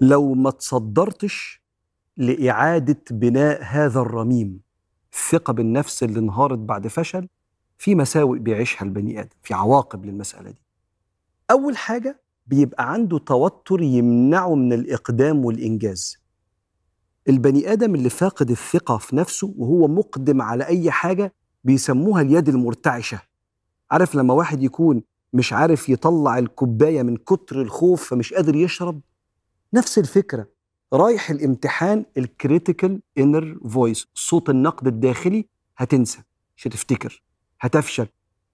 لو ما تصدرتش لإعادة بناء هذا الرميم الثقة بالنفس اللي انهارت بعد فشل في مساوئ بيعيشها البني آدم في عواقب للمسألة دي. أول حاجة بيبقى عنده توتر يمنعه من الإقدام والإنجاز. البني آدم اللي فاقد الثقة في نفسه وهو مقدم على أي حاجة بيسموها اليد المرتعشة. عارف لما واحد يكون مش عارف يطلع الكوباية من كتر الخوف فمش قادر يشرب؟ نفس الفكرة. رايح الامتحان ال critical inner voice صوت النقد الداخلي هتنسى مش هتفتكر هتفشل.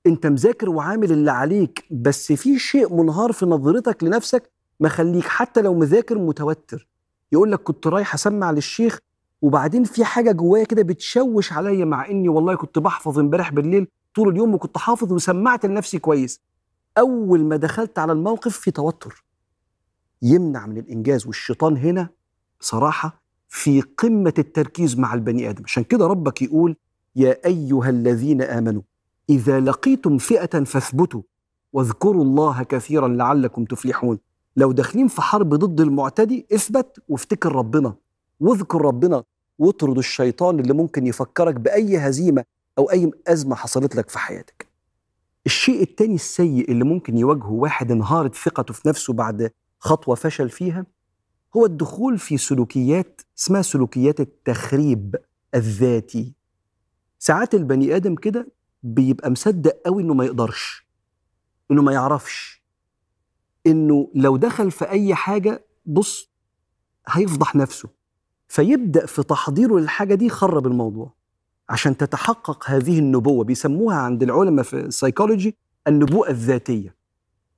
انت مذاكر وعامل اللي عليك بس في شيء منهار في نظرتك لنفسك مخليك حتى لو مذاكر متوتر. يقول لك كنت رايح أسمع للشيخ وبعدين في حاجة جوايا كده بتشوش عليا مع إني والله كنت بحفظ امبارح بالليل طول اليوم وكنت حافظ وسمعت لنفسي كويس. أول ما دخلت على الموقف في توتر. يمنع من الإنجاز والشيطان هنا بصراحه في قمة التركيز مع البني آدم. عشان كده ربك يقول يا أيها الذين آمنوا إذا لقيتم فئة فاثبتوا واذكروا الله كثيرا لعلكم تفلحون. لو داخلين في حرب ضد المعتدي اثبت وافتكر ربنا واذكر ربنا واطرد الشيطان اللي ممكن يفكرك بأي هزيمة أو أي أزمة حصلت لك في حياتك. الشيء التاني السيء اللي ممكن يواجهه واحد انهارت ثقته في نفسه بعد خطوة فشل فيها هو الدخول في سلوكيات اسمها سلوكيات التخريب الذاتي. ساعات البني آدم كده بيبقى مصدق قوي إنه ما يقدرش إنه ما يعرفش إنه لو دخل في أي حاجة بص هيفضح نفسه فيبدأ في تحضيره للحاجة دي يخرب الموضوع. عشان تتحقق هذه النبوة بيسموها عند العلماء في السيكولوجي النبوءة الذاتية.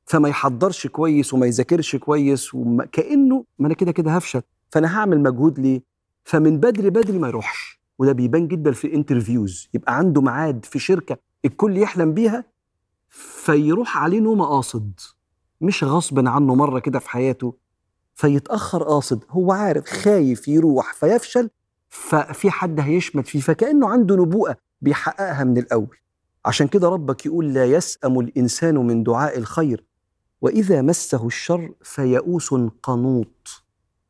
فما يحضرش كويس وما يذاكرش كويس وما كأنه ما أنا كده كده هفشل. فأنا هعمل مجهود ليه؟ فمن بدري بدري ما يروحش وده بيبان جدا في ال interviews يبقى عنده ميعاد في شركة الكل يحلم بيها فيروح عليه نوم قاصد. مش غصب عنه مرة كده في حياته. فيتأخر قاصد. هو عارف خايف يروح فيفشل. ففي حد هيشمت فيه فكأنه عنده نبوءة بيحققها من الأول. عشان كده ربك يقول لا يسأم الإنسان من دعاء الخير. وإذا مسه الشر فيئوس قنوط.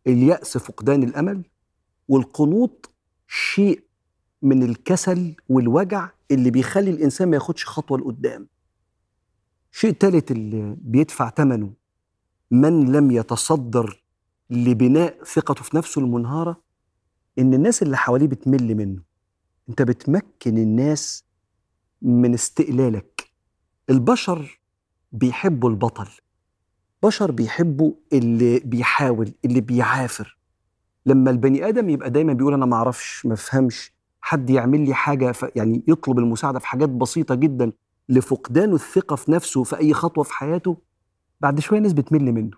اليأس فقدان الأمل والقنوط شيء من الكسل والوجع اللي بيخلي الإنسان ما ياخدش خطوة لقدام. شيء ثالث اللي بيدفع ثمنه من لم يتصدر لبناء ثقته في نفسه المنهارة إن الناس اللي حواليه بتمل منه. أنت بتمكن الناس من استقلالك. البشر بيحبوا البطل. بشر بيحبوا اللي بيحاول اللي بيعافر. لما البني آدم يبقى دايما بيقول أنا ما أعرفش ما أفهمش حد يعمل لي حاجة ف يعني يطلب المساعدة في حاجات بسيطة جدا لفقدانه الثقة في نفسه في أي خطوة في حياته بعد شوية الناس بتمل منه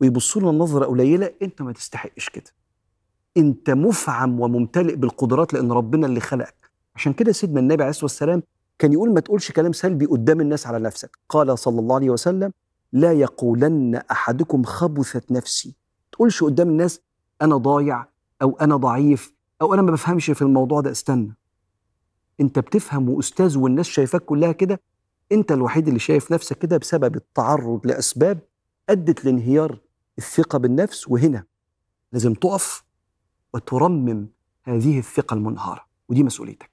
ويبصوا له نظرة قليلة أنت ما تستحقش كده. أنت مفعم وممتلئ بالقدرات لأن ربنا اللي خلقك. عشان كده سيدنا النبي عليه الصلاة والسلام كان يقول ما تقولش كلام سلبي قدام الناس على نفسك. قال صلى الله عليه وسلم لا يقولن أحدكم خبثت نفسي. تقولش قدام الناس أنا ضايع أو أنا ضعيف أو أنا ما بفهمش في الموضوع ده. استنى. أنت بتفهم وأستاذ والناس شايفاك كلها كده أنت الوحيد اللي شايف نفسك كده بسبب التعرض لأسباب أدت لانهيار الثقة بالنفس. وهنا لازم تقف وترمم هذه الثقة المنهارة. ودي مسؤوليتك.